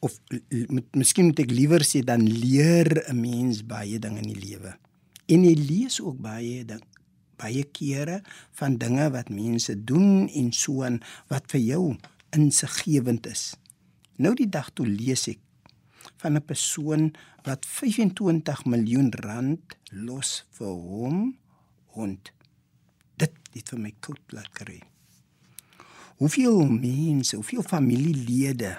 of l- l- moet miskien moet ek liewer sê dan leer 'n mens baie dinge in die lewe. En jy lees ook baie ding baie kere van dinge wat mense doen en so aan wat vir jou insiggewend is. Nou die dag toe lees ek van 'n persoon wat 25 miljoen rand los vir hom hond. Dit het vir my koud laat kry. Hoeveel mense, hoeveel familielede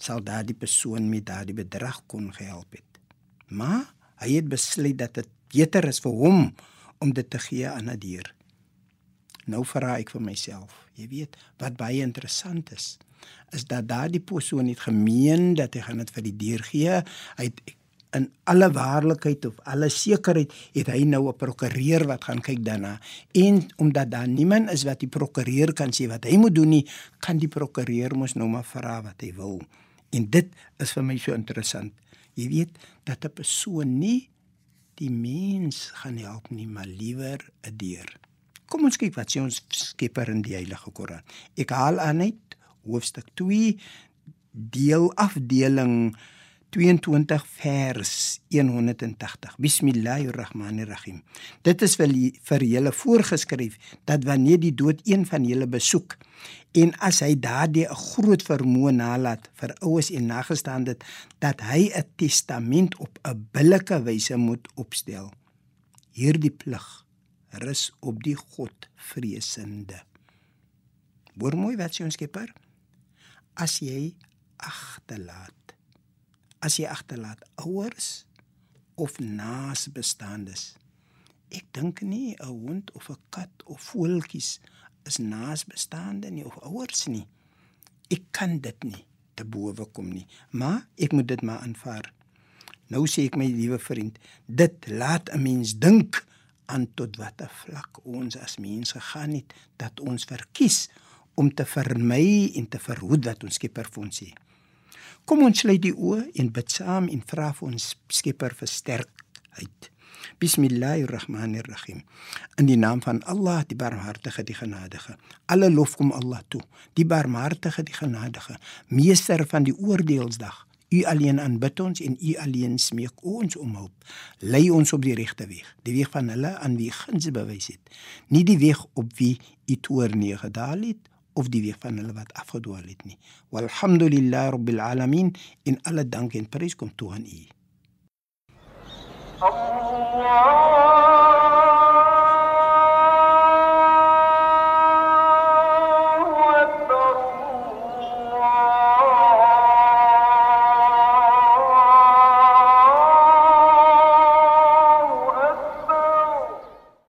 sal daardie persoon met daardie bedrag kon gehelp het? Maar hy het besluit dat dit beter is vir hom om dit te gee aan 'n dier. Nou vra ek vir myself, jy weet, wat baie interessant is, is dat daardie persoon het gemeen dat hy gaan dit vir die dier gee. Hy het in alle waarlikheid of alle sekerheid het hy nou 'n prokureur wat gaan kyk daarna. En omdat daar niemand is wat die prokureur kan sê wat hy moet doen nie, kan die prokureur mos nou maar vra wat hy wil. En dit is vir my so interessant. Jy weet dat 'n persoon nie die mens gaan help nie, maar liewer 'n dier. Kom ons kyk wat sê ons Skepper in die Heilige Koran. Ek haal aan net hoofstuk 2 deel afdeling 22 vers 180. Bismillahirrahmanirrahim. Dit is vir vir julle voorgeskryf dat wanneer die dood een van julle besoek en as hy daardie 'n groot vermoë nalat vir oues en nagestaandes dat hy 'n testament op 'n billike wyse moet opstel. Hierdie plig rus op die Godvreesende. Hoor mooi wat sê ons Skepper. As jy agterlaat. As jy agterlaat ouers of naasbestaandes. Ek dink nie 'n hond of 'n kat of voeltjies is naasbestaande nie of ouers nie. Ek kan dit nie te bowe kom nie, maar ek moet dit maar aanvaar. Nou sê ek my liewe vriend, dit laat 'n mens dink aan tot watter vlak ons as mens gegaan het dat ons verkies om te vermy en te verhoed wat ons Skepper vir ons sê. Kom ons sluit die oë en bid saam en vra vir ons Skepper versterkheid. Bismillahirrahmanirrahim. In die naam van Allah, die Barmhartige, die Genadige. Alle lof kom Allah toe, die Barmhartige, die Genadige, meester van die oordeelsdag. U alleen aanbid ons en u alleen smeek ons om hulp. Lei ons op die regte weeg, die weeg van hulle aan wie guns bewys het. Nie die weeg op wie u toorn neergedaal het of die weeg van hulle wat afgedwaal het nie. Walhamdulillahi rabbil alamin. In alle dank en prys kom toe aan u. الله